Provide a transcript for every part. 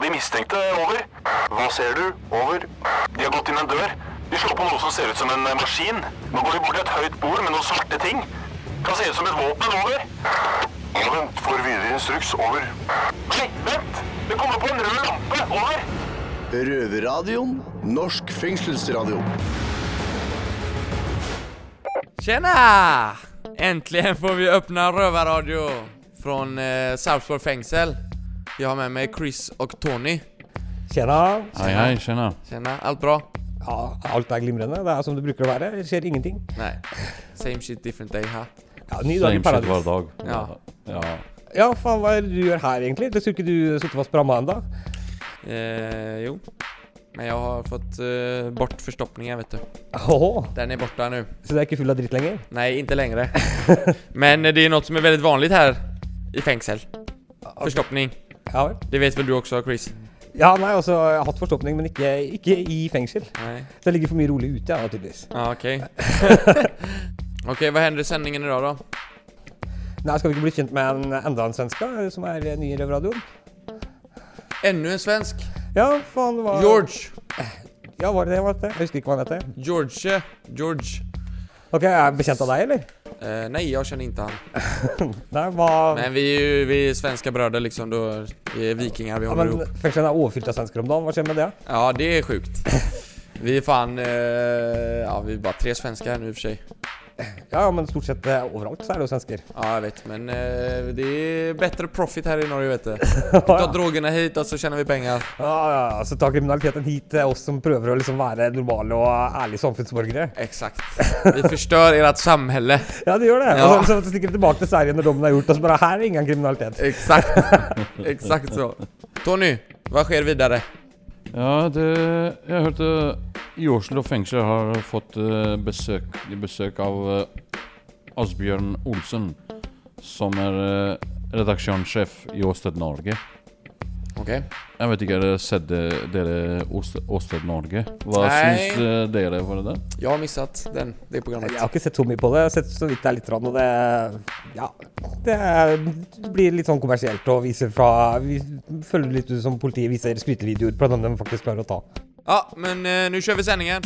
på de mistenkte. Over. Hva ser du? Over. De har gått inn en dør. De slår på noe som ser ut som en maskin. Nå går de bort til et høyt bord med noen svarte ting. Kan se ut som et våpen. Over. Ja, vent. Får videre instruks. Over. Nei, vent! Det kommer på en rød lampe. Over. Røverradioen. Norsk fengselsradio. Tjena! Endelig får vi åpne røverradio från eh, Sarpsborg fängsel. Jag har med meg Chris og Tony. Tjena. Hei, hei, tjena. Tjena, Alt bra? Ja, alt er glimrende. Det er som det bruker å være. Det skjer ingenting. Nei. Same shit different day, her. Ja, Ny dag i Same shit hver dag. Ja. ja. Ja, faen, hva er det du gjør her, egentlig? Det skulle ikke du sittet fast på ramma ennå? Eh, jo. Men jeg har fått uh, bort förstoppningen vet du. Åhå, Den er borte nå. så det er ikke full av dritt lenger? Nei, ikke lenger. Men eh, det er noe som er veldig vanlig her i fengsel. Förstoppning. Ja vel. Det vet vel du også, Chris? Ja, nei, altså, jeg har hatt forstoppning, men ikke, ikke i fengsel. Nei. Det ligger for mye rolig ute, ja, tydeligvis. Ja, ok. ok, Hva hender i sendingen i dag, da? Nei, skal vi ikke bli kjent med en, enda en svenske eh, som er ny i Røverradioen? Enda en svensk. Ja, faen, det var George. Ja, var det det Var det? Jeg husker ikke hva han heter. George. George. Ok, Er han bekjent av deg, eller? Eh, nej, jag känner inte han. Nei, hva Men vi är ju vi är svenska bröder liksom, då vi är vikingar, vi ja, håller men ihop. Fengselen er overfylt av svensker om dagen. Hva skjer med det? Ja, det är sjukt. Vi är fan, eh, ja vi är bara tre svenskar här nu i och för sig. Ja, men stort sett eh, overalt så er det jo svensker. Ja, jeg vet, men uh, det er bedre profit her i Norge vet du. Ta drogene hit og så tjener vi penger. Ja, ja, så ta kriminaliteten hit til oss som prøver å liksom være normale og ærlige samfunnsborgere. Exakt. Vi forstør ert samhälle. Ja, det gjør det. Ja. Og så, så stikker de tilbake til Sverige når dommen er gjort, og så bare her er ingen kriminalitet. Exakt. Exakt så. Tony, hva skjer videre? ja det, jeg hørte i Oslo fengsel har fått eh, besøk, besøk av eh, Asbjørn Olsen, som er eh, redaksjonssjef i Åsted Norge. Ok Jeg vet ikke, har dere sett det- dere Åsted, Norge? Hva Nei. syns dere for det? Jeg har mistet den, det programmet. Jeg har ikke sett så mye på det. Jeg har sett så vidt det er litt, og det Ja. Det, det blir litt sånn kommersielt å vise fra Vi føler litt ut som politiet viser skrytevideoer på den de faktisk klarer å ta. Ja, men eh, nu kör vi sändningen.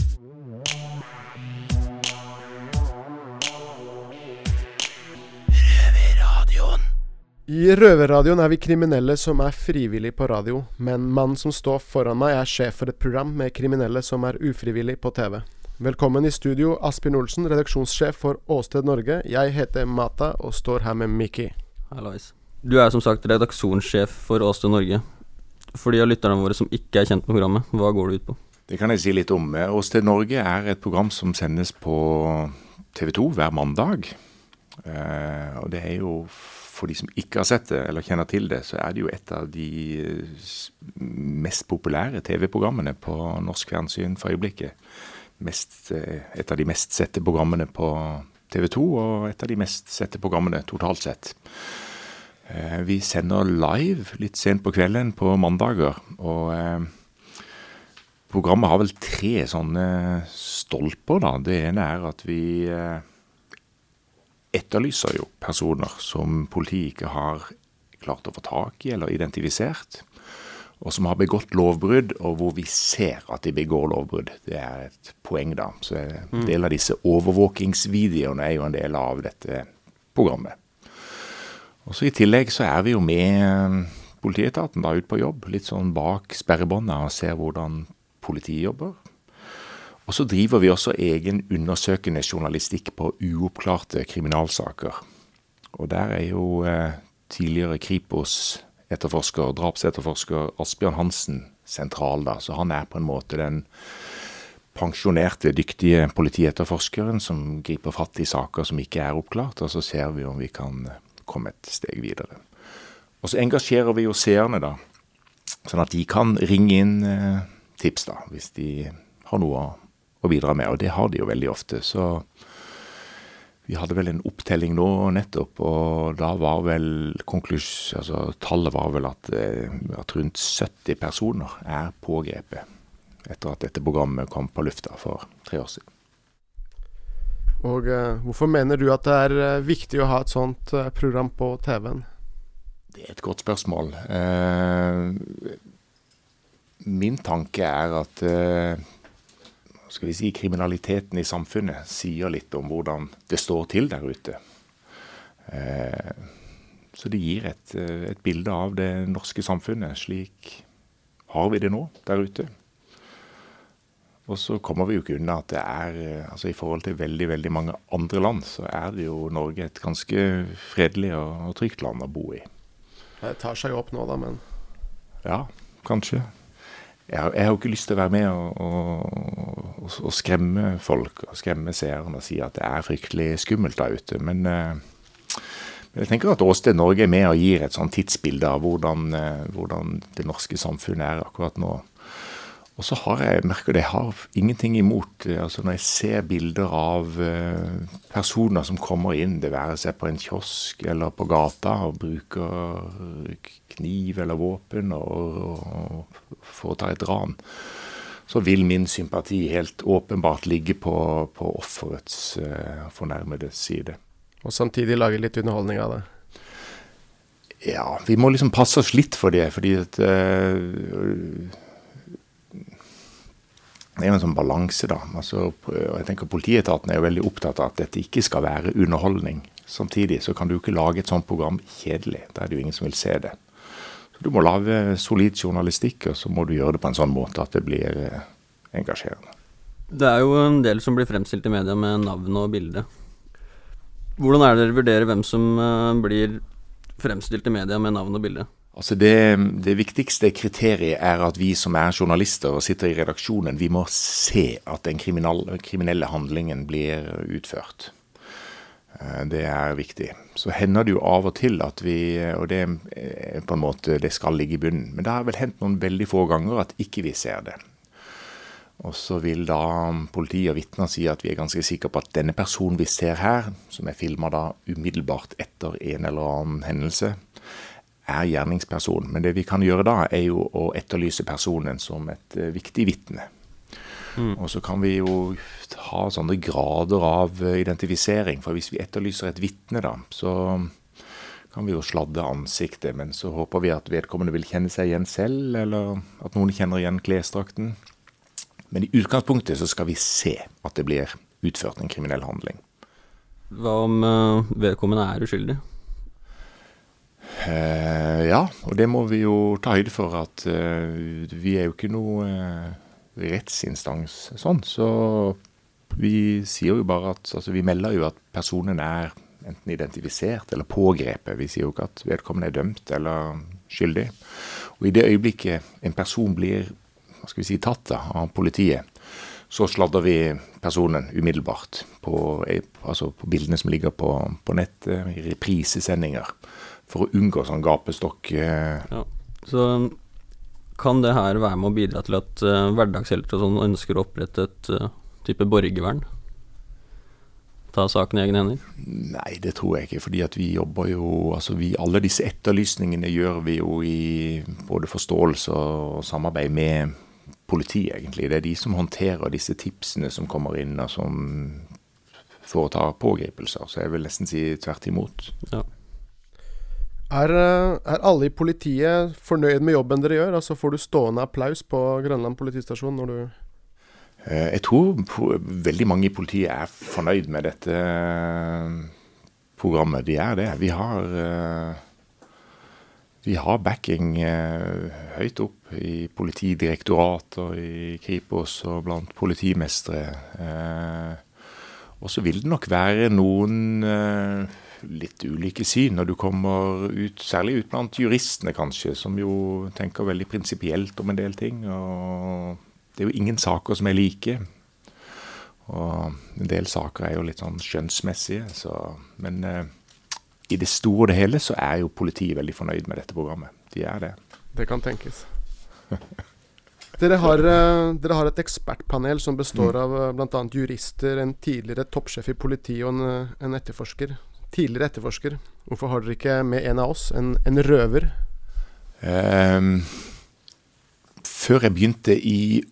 I Røverradioen er vi kriminelle som er frivillig på radio, men mannen som står foran meg er sjef for et program med kriminelle som er ufrivillig på TV. Velkommen i studio, Asbjørn Olsen, redaksjonssjef for Åsted Norge. Jeg heter Mata og står her med Mikki. Hallois. Du er som sagt redaksjonssjef for Åsted Norge. For de av lytterne våre som ikke er kjent med programmet, hva går det ut på? Det kan jeg si litt om. Åsted Norge er et program som sendes på TV 2 hver mandag. Eh, og det er jo, for de som ikke har sett det eller kjenner til det, så er det jo et av de eh, mest populære TV-programmene på norsk fjernsyn for øyeblikket. Mest, eh, et av de mest sette programmene på TV 2, og et av de mest sette programmene totalt sett. Eh, vi sender live litt sent på kvelden på mandager. og... Eh, Programmet har vel tre sånne stolper, da. Det ene er at vi eh, etterlyser jo personer som politiet ikke har klart å få tak i eller identifisert, og som har begått lovbrudd, og hvor vi ser at de begår lovbrudd. Det er et poeng, da. Så en del av disse overvåkingsvideoene er jo en del av dette programmet. Og så I tillegg så er vi jo med eh, politietaten da ut på jobb, litt sånn bak sperrebåndet og ser hvordan politiet jobber. Og så driver vi også egen undersøkende journalistikk på uoppklarte kriminalsaker. Og der er jo eh, tidligere Kripos-etterforsker, drapsetterforsker Asbjørn Hansen sentral, da. Så han er på en måte den pensjonerte, dyktige politietterforskeren som griper fatt i saker som ikke er oppklart, og så ser vi om vi kan komme et steg videre. Og så engasjerer vi jo seerne, da. Sånn at de kan ringe inn eh, tips, da, hvis de har noe å, bidra med. Og det har de jo veldig ofte. Så vi hadde vel en opptelling nå nettopp, og da var vel konklus... Altså tallet var vel at, eh, at rundt 70 personer er pågrepet etter at dette programmet kom på lufta for tre år siden. Og eh, hvorfor mener du at det er eh, viktig å ha et sånt eh, program på TV-en? Det er et godt spørsmål. Min tanke er at skal vi si, kriminaliteten i samfunnet sier litt om hvordan det står til der ute. Så det gir et, et bilde av det norske samfunnet. Slik har vi det nå der ute. Og så kommer vi jo ikke unna at det er, eh, altså i forhold til veldig veldig mange andre land, så er det jo Norge et ganske fredelig og, og trygt land å bo i. Det tar seg jo opp nå, da, men Ja, kanskje. Jeg har, jeg har jo ikke lyst til å være med og, og, og, skremme folk og skremme seerne og si at det er fryktelig skummelt der ute. Men, eh, jeg tenker at Åsted Norge er med og gir et sånn tidsbilde av hvordan, eh, hvordan det norske samfunnet er akkurat nå. Og så har jeg merker det, jeg har ingenting imot eh, altså Når jeg ser bilder av eh, personer som kommer inn, det være seg på en kiosk eller på gata, og bruker kniv eller våpen og, og foretar et ran, så vil min sympati helt åpenbart ligge på, på offerets fornærmedes side. Og samtidig lage litt underholdning av det. Ja, vi må liksom passe oss litt for det, fordi at uh, det er jo en sånn balanse, da. Altså, jeg tenker Politietaten er jo veldig opptatt av at dette ikke skal være underholdning. Samtidig så kan du ikke lage et sånt program kjedelig. Da er det jo ingen som vil se det. Så Du må lage solid journalistikk, og så må du gjøre det på en sånn måte at det blir eh, engasjerende. Det er jo en del som blir fremstilt i media med navn og bilde. Hvordan er det dere vurderer hvem som eh, blir fremstilt i media med navn og bilde? Altså det, det, viktigste kriteriet er at vi som er journalister og sitter i redaksjonen, vi må se at den kriminelle handlingen blir utført. Eh, det er viktig. Så hender det jo av og til at vi, og det er på en måte, det skal ligge i bunnen, men det har vel hendt noen veldig få ganger at ikke vi ser det. Og så vil da politi og vitner si at vi er ganske sikre på at denne personen vi ser her, som er filma da umiddelbart etter en eller annen hendelse, er gjerningsperson. Men det vi kan gjøre da, er jo å etterlyse personen som et uh, viktig vitne. Mm. Og så kan vi jo ha sånne grader av uh, identifisering. For hvis vi etterlyser et vitne, da, så kan vi jo sladde ansiktet. Men så håper vi at vedkommende vil kjenne seg igjen selv, eller at noen kjenner igjen klesdrakten. Men i utgangspunktet så skal vi se at det blir utført en kriminell handling. Hva om uh, vedkommende er uskyldig? Uh, ja, og det må vi jo ta høyde for at uh, vi er jo ikke noe uh, rettsinstans sånn. Så vi sier jo bare at altså vi melder jo at personen er enten identifisert eller pågrepet. Vi sier jo ikke at vedkommende er dømt eller skyldig. Og i det øyeblikket en person blir hva skal vi si, tatt da, av politiet, så sladder vi personen umiddelbart på, altså på bildene som ligger på, på nettet, i reprisesendinger for å unngå sånn gapestokk. Eh. Ja. Så kan det her være med å bidra til at uh, hverdagshelter og sånn ønsker å opprette et uh, type borgervern? Ta saken i egne hender? Nei, det tror jeg ikke. fordi at vi jobber jo altså vi, Alle disse etterlysningene gjør vi jo i både forståelse og samarbeid med politiet, egentlig. Det er de som håndterer disse tipsene som kommer inn, og som foretar pågripelser. Så jeg vil nesten si tvert imot. Ja. Er, eh, er, alle i politiet fornøyd med jobben dere gjør? Altså Får du stående applaus på Grønland politistasjon når du eh, Jeg tror veldig mange i politiet er fornøyd med dette eh, programmet. De er det. Vi har, vi har backing høyt opp i Politidirektoratet og i Kripos og blant politimestre. Og så vil det nok være noen litt ulike syn når du kommer ut, særlig ut blant juristene kanskje, som jo tenker veldig prinsipielt om en del ting. og Det er jo ingen saker som er like. Og en del saker er jo litt sånn skjønnsmessige. Så, men eh, i det store og det hele så er jo politiet veldig fornøyd med dette programmet. De er det. Det kan tenkes. Dere har, uh, dere har, et ekspertpanel som består mm. av uh, bl.a. jurister, en tidligere toppsjef i politiet og en, uh, en etterforsker tidligere etterforsker. Hvorfor har dere ikke med en av oss, en, en røver? Um, før jeg begynte i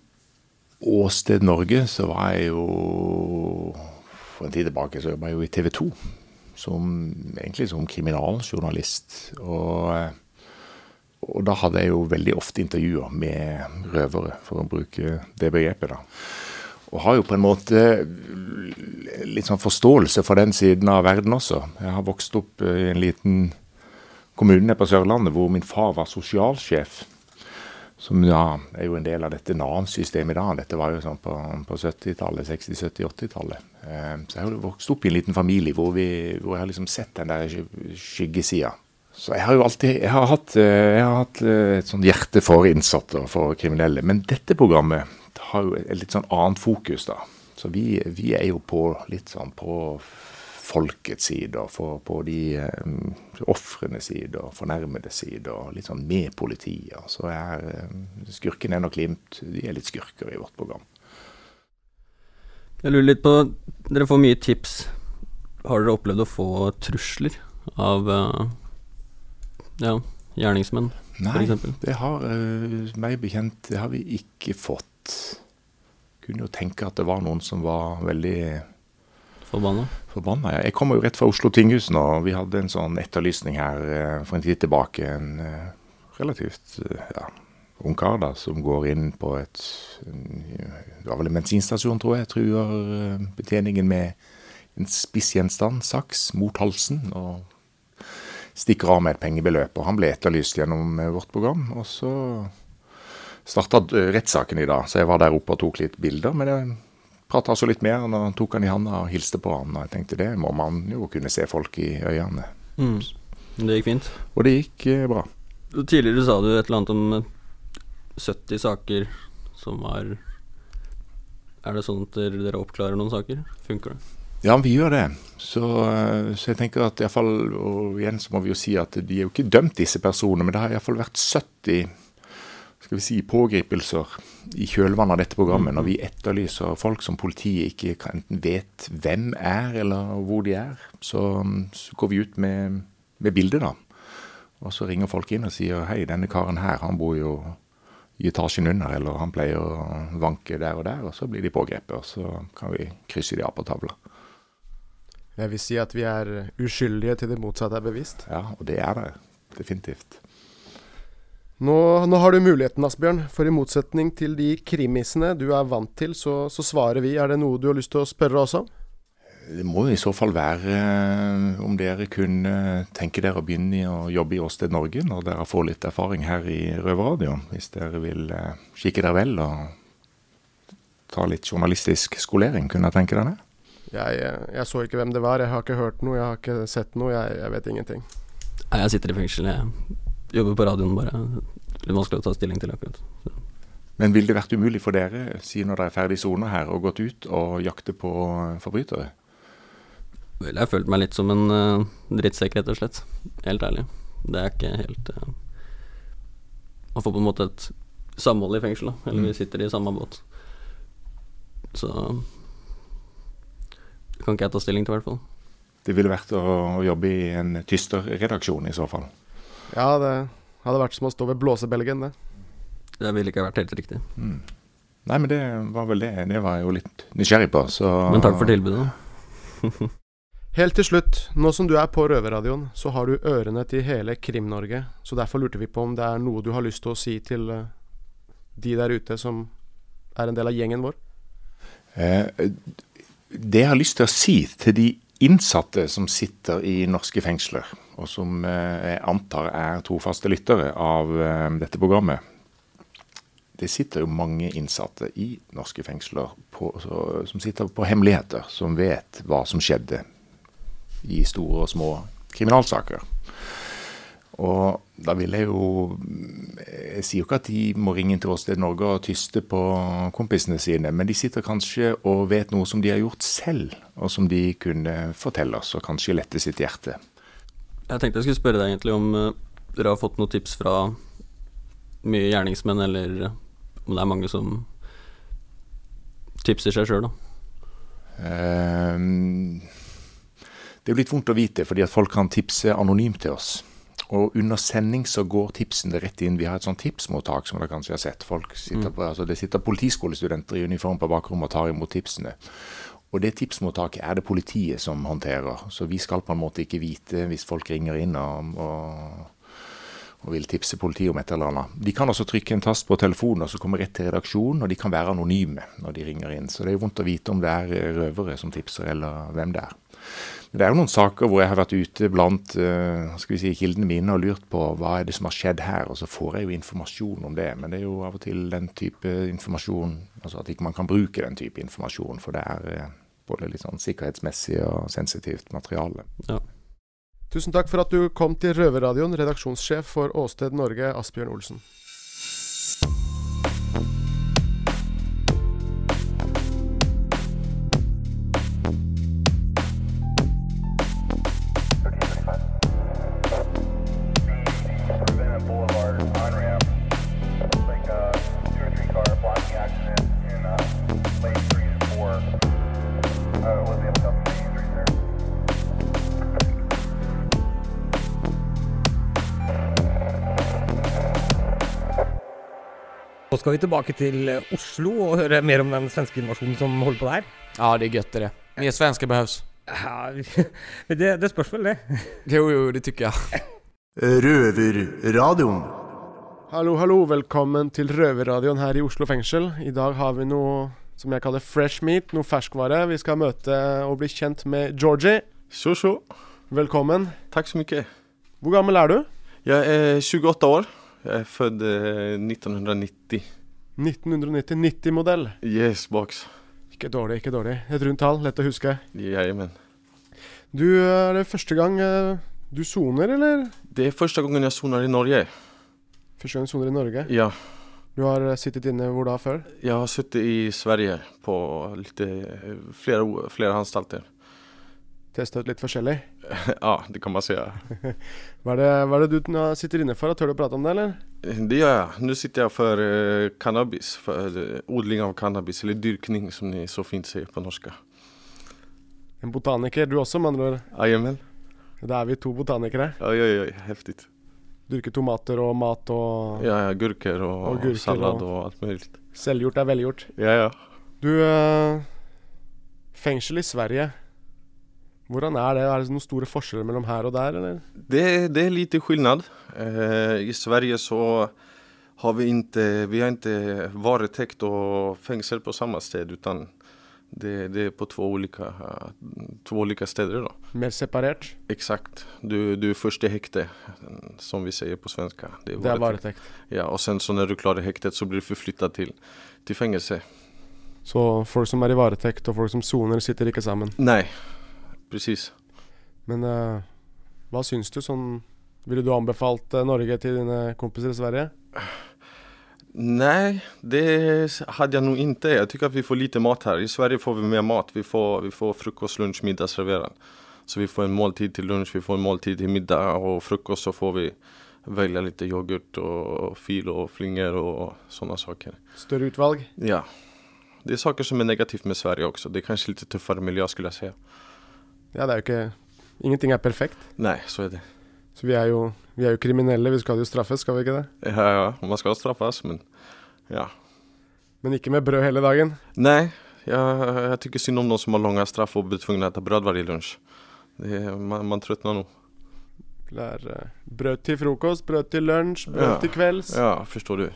Åsted Norge, så var jeg jo For en tid tilbake så jobba jeg jo i TV 2. Som, egentlig som kriminaljournalist. Og og da hadde jeg jo veldig ofte intervjuer med røvere, for å bruke det begrepet. da. Og har jo på en måte litt sånn forståelse for den siden av verden også. Jeg har vokst opp i en liten kommune på Sørlandet hvor min far var sosialsjef. Som ja, er jo en del av dette Nav-systemet i dag. Dette var jo sånn på, på 70-tallet, 60-, 70-, 80-tallet. Eh, så jeg har jo vokst opp i en liten familie hvor, vi, hvor jeg har liksom sett den der skyggesida. Så jeg har jo alltid jeg har hatt, eh, jeg har hatt eh, et sånt hjerte for innsatte og for kriminelle. Men dette programmet har jo et litt sånn annet fokus, da. Så vi, vi er jo på litt sånn på folkets side, og for, på de um, ofrenes side og fornærmedes side, og litt sånn med politiet. Så er um, skurken er nok Glimt, de er litt skurker i vårt program. Jeg lurer litt på Dere får mye tips. Har dere opplevd å få trusler av uh, ja, gjerningsmenn, Nei, det har uh, meg bekjent det har vi ikke fått. Kunne jo tenke at det var noen som var veldig Forbanna? Forbanna, ja. Jeg kommer jo rett fra Oslo tinghus nå. Vi hadde en sånn etterlysning her uh, for en tid tilbake. En uh, relativt ja, ung kar da, som går inn på et Det var vel en bensinstasjon, tror jeg. Truer betjeningen med en spissgjenstand, saks, mot halsen. og stikker av med et pengebeløp. og Han ble etterlyst gjennom vårt program. og så starta rettssaken i dag, så jeg var der oppe og tok litt bilder. Men jeg prata så litt mer, og han tok han i handa og hilste på han. Og jeg tenkte det må man jo kunne se folk i øynene. Mm. Det gikk fint? Og det gikk eh, bra. Tidligere sa du et eller annet om 70 saker som var Er det sånn at dere oppklarer noen saker? Funker det? Ja, vi gjør det. Så, så jeg tenker at iallfall Og igjen så må vi jo si at de er jo ikke dømt, disse personene, men det har iallfall vært 70 skal vi si, pågripelser i kjølvannet av dette programmet, når vi etterlyser folk som politiet ikke enten vet hvem er, eller hvor de er, så, så går vi ut med, med bildet, da. Og så ringer folk inn og sier hei, denne karen her, han bor jo i etasjen under, eller han pleier å vanke der og der, og så blir de pågrepet. Og så kan vi krysse de av på tavla. Jeg vil si at vi er uskyldige til det motsatte er bevisst. Ja, og det er det. Definitivt. Nå, nå, har du muligheten, Asbjørn, for i motsetning til de krimisene du er vant til, så, så, svarer vi. Er det noe du har lyst til å spørre oss om? Det må i så fall være eh, om dere kunne tenke dere å begynne å jobbe i Åsted Norge når dere får litt erfaring her i Røverradioen. Hvis dere vil eh, kikke dere vel og ta litt journalistisk skolering, kunne jeg tenke dere det? Jeg, jeg, så ikke hvem det var, jeg har ikke hørt noe, jeg har ikke sett noe, jeg, jeg vet ingenting. Jeg sitter i fengsel, jeg jobber på radioen bare. Litt vanskelig å ta stilling til akkurat. Så. Men vil det vært umulig for dere, si når dere er ferdig sona her, å gått ut og jakte på forbrytere? Vel, jeg har følt meg litt som en uh, drittsekk, rett og slett. Helt ærlig. Det er ikke helt uh, Man får på en måte et samhold i fengsel, da. Eller mm. vi sitter i samme båt. Så det kan ikke jeg ta stilling til, i hvert fall. Det ville vært å, å jobbe i en tysterredaksjon i så fall? Ja, det hadde vært som å stå ved blåsebelgen, det. Det ville ikke vært helt riktig. Mm. Nei, men det var vel det. Det var jeg jo litt nysgjerrig på, så Men takk for tilbudet, Helt til slutt, nå som du er på Røverradioen, så har du ørene til hele Krim-Norge. Så derfor lurte vi på om det er noe du har lyst til å si til uh, de der ute som er en del av gjengen vår? Eh, det jeg har lyst til å si til de innsatte som sitter i norske fengsler, og som eh, jeg antar er trofaste lyttere av eh, dette programmet. Det sitter jo mange innsatte i norske fengsler på, som sitter på hemmeligheter, som vet hva som skjedde i store og små kriminalsaker. Og da vil jeg jo Jeg sier jo ikke at de må ringe til oss til Norge og tyste på kompisene sine, men de sitter kanskje og vet noe som de har gjort selv, og som de kunne fortelle oss, og kanskje lette sitt hjerte. Jeg tenkte jeg skulle spørre deg egentlig om uh, dere har fått noen tips fra mye gjerningsmenn, eller om det er mange som tipser seg sjøl, da? Um, det er jo litt vondt å vite, fordi at folk kan tipse anonymt til oss. Og under sending så går tipsene rett inn. Vi har et sånt tipsmottak som dere kanskje har sett. Folk sitter mm. på, altså Det sitter politiskolestudenter i uniform på bakrommet og tar imot tipsene. Og det tipsmottaket er det politiet som håndterer. Så vi skal på en måte ikke vite hvis folk ringer inn og, og, og vil tipse politiet om et eller annet. De kan også trykke en tast på telefonen og så komme rett til redaksjonen, og de kan være anonyme når de ringer inn. Så det er jo vondt å vite om det er røvere som tipser, eller hvem det er. Men det er jo noen saker hvor jeg har vært ute blant uh, skal vi si, kildene mine og lurt på hva er det som har skjedd her, og så får jeg jo informasjon om det. Men det er jo av og til den type informasjon, altså at ikke man kan bruke den type informasjon, for det er uh, både litt sånn sikkerhetsmessig og sensitivt materiale. Ja. Tusen takk for at du kom til Røverradioen, redaksjonssjef for Åsted Norge, Asbjørn Olsen. Nå skal vi tilbake til eh, Oslo og høre mer om den svenske invasjonen som holder på der. Ja, det er gøtt det. Mer svenske behøves. Ja, men det, det spørs vel, det. Jo, jo, det tykker jeg. Røverradioen. Hallo, hallo. Velkommen til Røverradioen her i Oslo fengsel. I dag har vi noe som jeg kaller fresh meat, noe ferskvare. Vi skal møte og bli kjent med Georgie. Sjo, sjo. Velkommen. Takk så mye. Hvor gammel er du? Jeg er 28 år. Jag er eh, 1990. 1990. 90-modell. Yes, box. Ikke dårlig, ikke dårlig. Et rundt tall, lett å huske. Jajamän. Du, er det første gang eh, du soner, eller? Det er første gangen jeg soner i Norge. Første gang du soner i Norge? Ja, Du har eh, sittet inne hvor da før? Jeg har sittet i Sverige på litt, flere, flere anstalter. Testa ut litt forskjellig? ja, det kan man si, Hva er det, hva er det du sitter inne for? Tør du å prate om det, eller? Det gjør jeg. Nå sitter jeg for uh, cannabis, For uh, odling av cannabis, eller dyrkning som de så fint sier på norsk. En botaniker, du også, med andre ord. Jajamän. Da er vi to botanikere. Oi, oi, oi. Heftig. Dyrker tomater og mat og Ja, ja, Gurker og, og gurker salat og, og alt mulig. Selvgjort er velgjort. Ja, ja. Du, uh, fengsel i Sverige. Hvordan er det? Er det noen store forskjeller mellom her og der, eller? Det, det er lite skillnad. Eh, I Sverige så har vi ikke vi har ikke varetekt og fengsel på samme sted utan det, det er på to ulike, to ulike steder. Da. Mer separert? Exakt. Du, du er først i hekte, som vi sier på svenska. Det er varetekt. Ja, og sen så når du klarer hektet, så blir du forflytta til, til fengsel. Så folk som er i varetekt og folk som soner, sitter ikke sammen. Nej, precis. Men uh, hva syns du? Sånn Ville du anbefalt eh, Norge til dine kompiser i Sverige? Nej, det hade jag nog inte. Jag tycker att vi får lite mat här. I Sverige får vi mer mat. Vi får, vi får frukost, lunch, middag serverad. Så vi får en måltid till lunch, vi får en måltid till middag och frukost så får vi välja lite yoghurt och fil och flingor och sådana saker. Større utvalg? Ja, det är saker som är negativt med Sverige också. Det är kanske lite tuffare miljö skulle jag säga. Ja, det er jo ikke Ingenting er perfekt. Nei, så er det. Så vi er jo, vi er jo kriminelle. Vi skal jo straffes, skal vi ikke det? Ja, ja, man skal straffes, men ja. Men ikke med brød hele dagen. Nei. Jeg, jeg tykker synd om noen som har långa straff og blir tvungna att äta bröd varje lunch. Det man, man trøtner nå. Det er uh, brød til frokost, brød til lunsj, brød Ja. til kvelds. Ja, forstår du.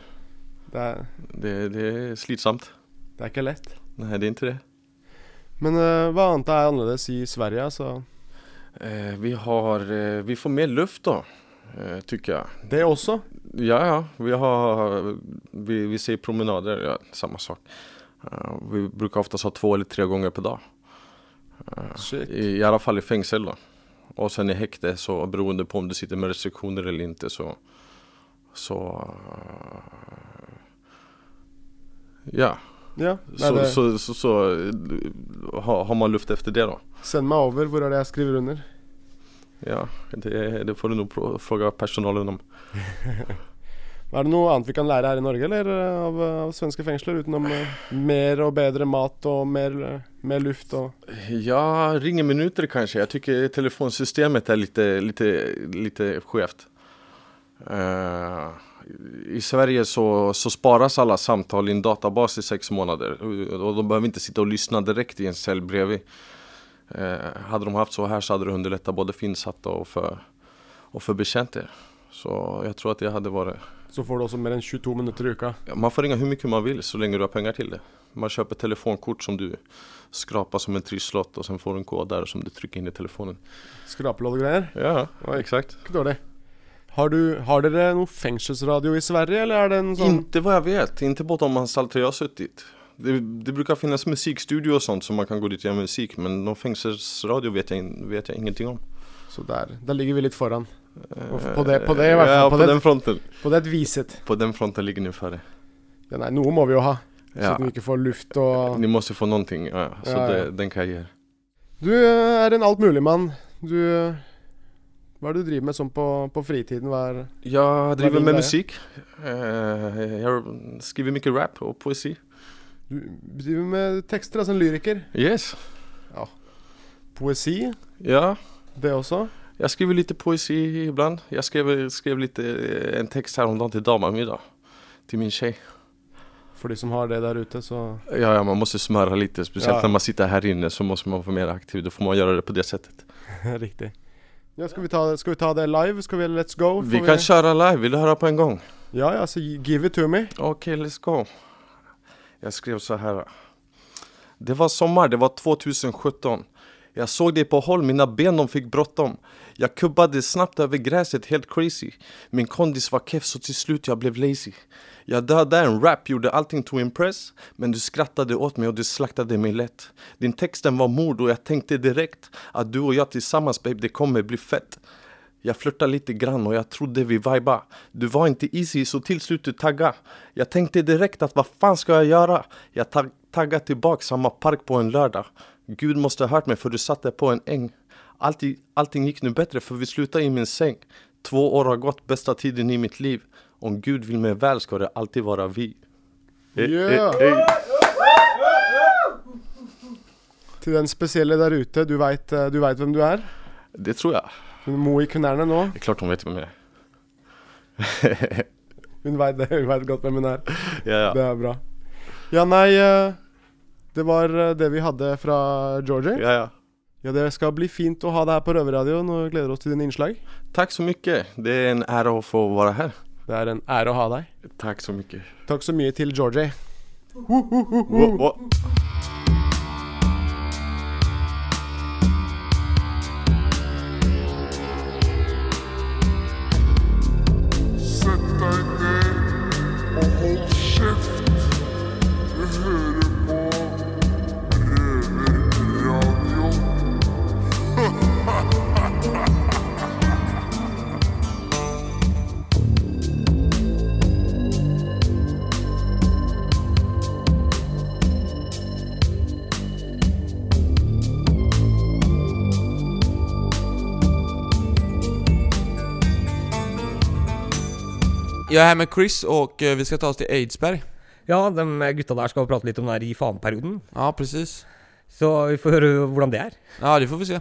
Det, er, Det, det er slitsamt. det er ikke lett. Nei, det er ikke det. Men uh, hva annet er annerledes i Sverige? Altså, Uh, vi har, uh, vi får mer luft da. tycker jag. det også? Ja, ja, vi har, vi, vi ser promenader, ja, samme sak. Vi bruker oftast ha to eller tre ganger per dag. Shit. I, I alle fall i fengsel. da. Og sen i hekte, så beroende på om du sitter med restriksjoner eller ikke, så, så ja, Ja. Så, det, så, så, så eh, har, har man luft efter det da. Send meg over. Hvor er det jeg skriver under? Ja, det, det får du nå spørre fråga personalen om. Er det noe annet vi kan lære her i Norge, eller eh, av, av svenske fengsler? Utenom eh, mer og bedre mat og mer, eh, mer luft og Ja, ringer minutter kanskje. Jeg tycker telefonsystemet er litt skjevt. Eh, I Sverige så, så sparas alla samtal i en databas i sex månader och de behöver inte sitta och lyssna direkt i en cell bredvid. Uh, hade de haft så här så hade det underlättat både för insatta och för, och för betjänter. Så jag tror att det hade varit Så får du også mer enn 22 minutter i. Ja, Man får ringa hur mycket man vill så länge du har pengar till det. Man köper telefonkort som du skrapar som en trisslott och sen får du en kod där som du trycker in i telefonen. Skrapelodd och grejer? Ja, ja exakt. Ikke dårlig. Har, du, har dere noe fengselsradio i Sverige, eller er det en sånn Inte hva jeg vet, inte på anstalter jag har sittet. Det, det å finnes musikstudio og sånt så man kan gå dit og gjøre musik men noen fengselsradio vet jeg, vet jeg ingenting om. Så der, der ligger vi litt foran. På det, på det i hvert fall. Ja, på, på det, den fronten. på det viset. På den fronten ligger ni ferdig. Ja, nei, noe må vi jo ha. Så Ja. at vi ikke får luft og Ni måste få någonting, ja, så Ja. Det, den kan jeg er. Du eh, er en altmuligmann. Du eh, Hva er det du driver med sånn på, på fritiden? Hva er jeg driver med musikk. Jeg Eh, skriver mye rap og poesi. Du driver med tekster, altså en lyriker. Yes. Poesi, Ja, det også. Jeg skriver litt poesi ibland. Jeg skrev, skrev litt, en tekst her om dagen til dama mi, da. Til min kjei For de som har det der ute, så Ja, ja, man må smøre litt. Spesielt Ja. når man sitter her inne så må man være mer aktiv. Da får man gjøre det på det sättet. Riktig. Ja, skal vi, ta, skal vi ta det live? Skal vi Let's go? Vi Får kan kjøre live, Vil du høre på en gang? Ja, ja, så give it to me. OK, let's go. Jeg skrev så her. Det var sommer. det var 2017. Jag såg dig på håll, mina ben de fick bråttom. Jag kubbade snabbt över gräset, helt crazy. Min kondis var keff så till slut jag blev lazy. Jag dödade en rap, gjorde allting to impress. Men du skrattade åt mig och du slaktade mig lätt. Din texten var mord och jag tänkte direkt att du och jag tillsammans babe, det kommer bli fett. Jag flörtade lite grann och jag trodde vi viba. Du var inte easy så till slut du tagga. Jag tänkte direkt att vad fan ska jag göra? Jag tag taggade tillbaka samma park på en lördag. Gud måste ha hört mig för du satte på en äng. Alltid, allting gick nu bättre för vi slutade i min säng. Två år har gått, bästa tiden i mitt liv. Om Gud vill mig väl ska det alltid vara vi. Eh, eh, Yeah. eh. Til den spesielle der ute, du veit du vet hvem du er? Det tror jeg. Hun må i knærne nå. Det er klart hun vet hvem jeg er. Hun veit det, hun vet godt hvem hun er. ja, ja. Det er bra. Ja, nei eh, Det var eh, det vi hadde fra Georgie. ja, ja. Ja, det skal bli fint å ha deg her på Røverradioen, og gleder oss til dine innslag. Takk så mye. Det er en ære å få være her. Det er en ære å ha deg. Takk så mye. Takk så mye til Georgie. Ho, ho, ho, Sett Jag er her med Chris och eh, vi skal ta oss til Eidsberg. Ja, de gutta der skal prate litt om den her i faen-perioden. Ja, precis. Så vi får høre hvordan det er. Ja, det får vi se.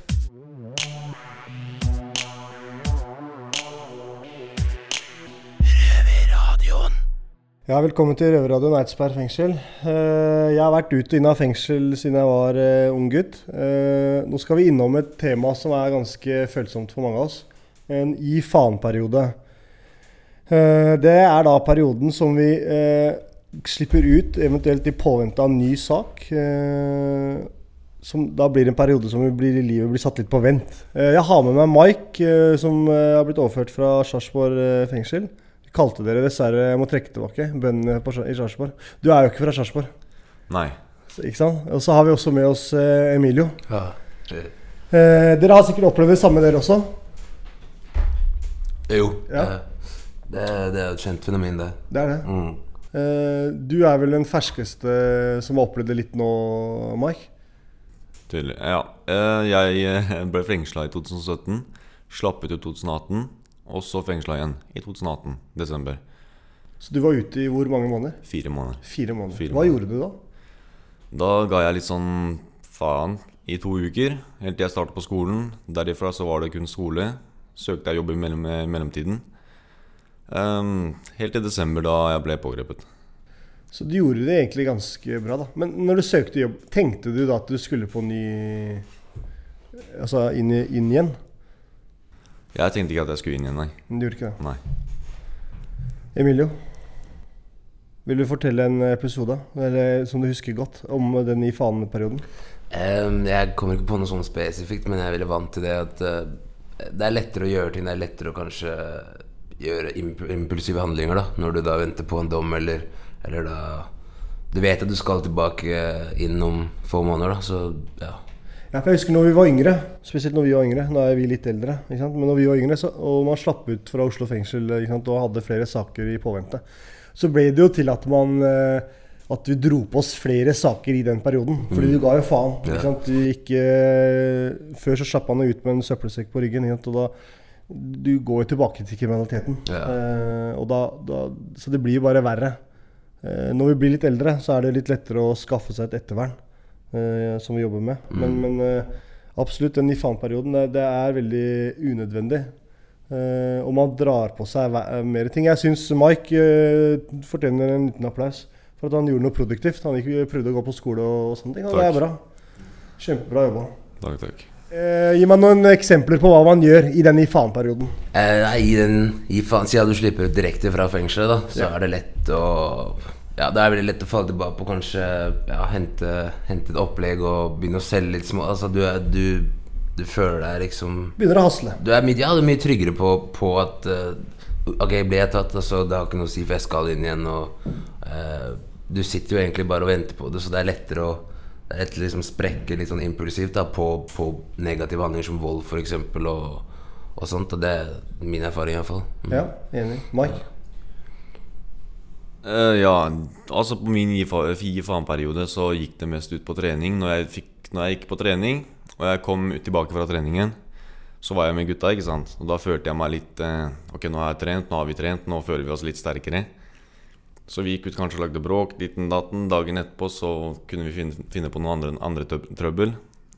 Ja, velkommen til Røverradioen Eidsberg fengsel. Eh, jeg har vært ut og inn av fengsel siden jeg var eh, ung gutt. Eh, nå skal vi innom et tema som er ganske følsomt for mange av oss. En gi faen-periode. Eh, det er da perioden som vi eh, slipper ut, eventuelt i påvente av en ny sak. Eh, som da blir en periode som blir, livet blir satt litt på vent. Eh, jeg har med meg Mike, som har blitt overført fra Sarpsborg fengsel. Vi kalte dere dessverre Jeg må trekke tilbake bøndene i Sarpsborg. Du er jo ikke fra Sarpsborg, Nei. ikke sant? Og så har vi også med oss Emilio. Ja. Eh, dere har sikkert opplevd det samme, dere også? Jo. Ja. Det, det er et kjent fenomen, det. Det er det. Mm. Eh, du er vel den ferskeste som har opplevd det litt nå, Mike? Tydelig. Ja. Eh, Jeg eh, ble fengsla i 2017. Slapp ut i 2018. Og så fengsla igjen i 2018, desember. Så du var ute i hvor mange måneder? Fire måneder. Fire måneder. Fire Hva måneder. gjorde du da? Da ga jeg litt sånn faen i to uker, helt til jeg startet på skolen. Derifra så var det kun skole. Søkte jeg jobb i mellom, i mellomtiden. Ehm, helt til desember, da jeg ble pågrepet. Så du gjorde det egentlig ganske bra, da. Men når du søkte jobb, tenkte du da at du skulle på ny Altså inn, inn igjen? Jeg tenkte ikke at jeg skulle inn igjen, nei. Men du gjorde ikke det? Nei. Emilio, vil du fortelle en episode eller, som du husker godt om den i faneperioden? Ehm, jeg kommer ikke på noe sånn spesifikt, men jeg er veldig vant til det at uh, det er lettere å gjøre ting. Det er lettere å kanskje gjøre impulsive handlinger da når du da venter på en dom, eller, eller da Du vet at du skal tilbake inn om få måneder, da, så ja. Ja, for jeg husker når vi var yngre, spesielt når vi var yngre, nå er vi litt eldre, ikke sant? men når vi var yngre, så, og man slapp ut fra Oslo fengsel ikke sant? og hadde flere saker i påvente, så ble det jo til at man eh, at vi dro på oss flere saker i den perioden. Fordi Mm. du ga jo faen. Ikke sant? Du gikk, eh, før så slapp man ut med en søppelsekk på ryggen. Ikke sant? Og da, du går tilbake til kriminaliteten. Ja. Eh, da, da, så det blir jo bare verre. Eh, når vi blir litt eldre, så er det litt lettere å skaffe seg et ettervern. eh, som vi jobber med. Men, Mm. men eh, absolutt, den i faen-perioden, det, det er veldig unødvendig. Eh, og man drar på seg ve- mer ting. Jeg syns Mike eh, fortjener en liten applaus for at han gjorde noe produktivt. Han gikk, prøvde å gå på skole og, og sånne ting. Og det er bra. Kjempebra jobba. Takk, takk. Eh, gi meg noen eksempler på hva man gjør i den i faen-perioden. Eh, i den, i faen, Siden du slipper ut direkte fra fengselet, da, så Ja. er det lett å Ja, det er veldig lett å falle tilbake på kanskje ja, hente, hente et opplegg og begynne å selge litt små Altså, du er du, du føler deg liksom Begynner å hasle. Du er mye, ja, du er mye tryggere på, på at uh, Ok, ble jeg tatt, altså, det har ikke noe å si, for jeg skal inn igjen. Og uh, du sitter jo egentlig bare og venter på det, så det er lettere å å liksom sprekke litt sånn impulsivt da, på, på negative handlinger som vold, f.eks., og, og sånt. Og det er min erfaring, iallfall. Mm. Ja, enig. Mike? Uh, ja, altså på min gi faen-periode så gikk det mest ut på trening. Når jeg, fikk, når jeg gikk på trening, og jeg kom tilbake fra treningen, så var jeg med gutta, ikke sant. Og da følte jeg meg litt uh, Ok, nå har jeg trent, nå har vi trent, nå føler vi oss litt sterkere. Så vi gikk ut kanskje og lagde bråk, ditten datten. Dagen etterpå så kunne vi finne, finne på noe andre, andre trøbbel.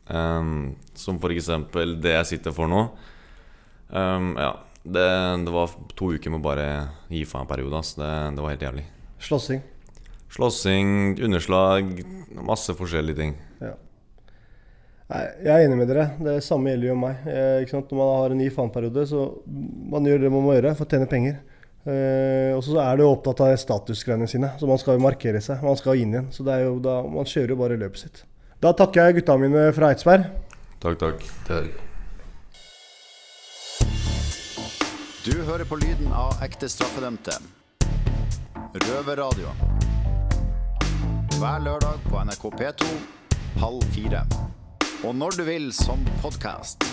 Um, som eksempel det jeg sitter for nå. Um, ja, det, det var to uker med bare gi faen-periode. Det, det var helt jævlig. Slåssing. Slåssing, underslag, masse forskjellige ting. Ja. Nei, jeg er enig med dere. Det samme gjelder jo meg. Eh? Når man har en gi faen-periode, så man gjør det man må gjøre for å tjene penger. Eh, og så er du opptatt av statusgreiene sine, så man skal jo markere seg. Man skal inn igjen. Så det er jo da, man kjører jo bare løpet sitt. Da takker jeg gutta mine fra Eidsberg. Takk, takk. Du hører på lyden av ekte straffedømte. Røverradio. Hver lørdag på NRK P2 halv fire. Og når du vil som podkast.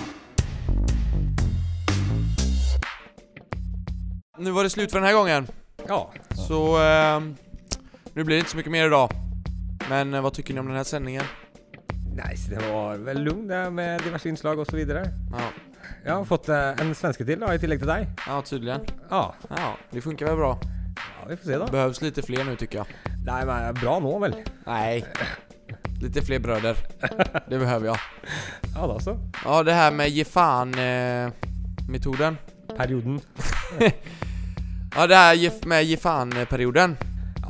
Nu var det slut för den här gången. Ja. Så eh, nu blir det inte så mycket mer idag. Men eh, vad tycker ni om den här sändningen? Nice, det var vel lugn det med diverse innslag osv. Ja. Jeg har fått eh, en svenske til, da, i tillegg til deg. Ja, tydligen. Ja. Ja, det funkar väl bra. Ja, vi får se da. Behövs lite fler nu tycker jag. Nei, men bra nå, vel? Nej. Lite fler bröder. Det behöver jag. Ja da så. Ja, det här med ge fan eh, metoden. Perioden. ja, det här med ge fan eh, perioden.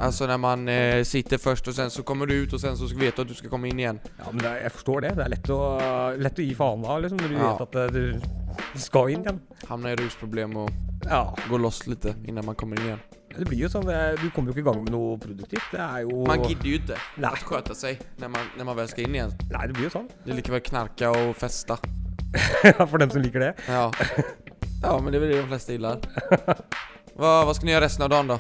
Alltså när man eh, sitter först och sen så kommer du ut och sen så ska vet du att du ska komma in igen. Ja, men er- jeg forstår det. Det er lett å, lett å gi faen da, liksom, når du Ja. vet at eh, du skal inn igjen. Hamna i rusproblem och Ja. gå loss lite innan man kommer in igen. Det blir jo sånn, du kommer jo ikke i gang med noe produktivt. Det er jo Man gidder ju inte Nej. att sköta sig när man, när man väl ska in igen. Nei, det blir jo sånn. Det är lika väl knarka och festa. For dem som liker det. Ja. Ja, men det det de flesta gillar. vad, hva skal ni gjøre resten av dagen da?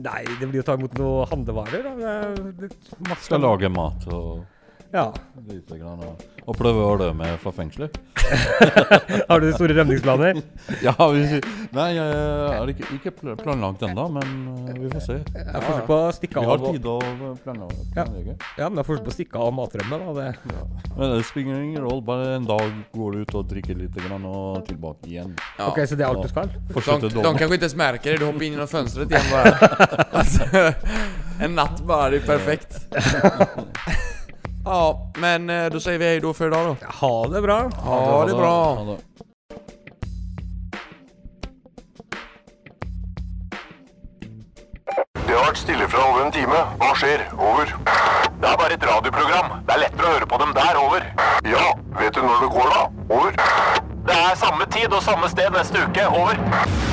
Nei, det blir å ta imot noe handlevarer. Da. Det, det, masse Skal lage mat og Ja. lite grann, og, og prøve å rømme fra fengselet. Har du store rømningsplaner? ja, vi, nei, jeg har ikke, ikke planlagt ennå, men eh, vi får se. Jeg får på å stikke Vi har og- tid å planlegge. Ja. planlegge. ja, men jeg får på å stikke av matrømme, da. Det. Men det spiller ingen rolle. Bare en dag går du ut og drikker litt grann, og tilbake igjen. Ja. Ok, så det er alt du skal? De, de kanskje ikke märker det, du hopper inn genom fönstret igjen bare. altså, en natt bare. det är perfekt. Ja, men eh, då säger vi hej då för idag då. Ha det bra. Ha det bra. Ha det. Det har vært stille fra over en time. Hva skjer? Over. Det er bare et radioprogram. Det er lettere å høre på dem der. Over. Ja, vet du når det går da? Over. Det er samme tid og samme sted neste uke. Over.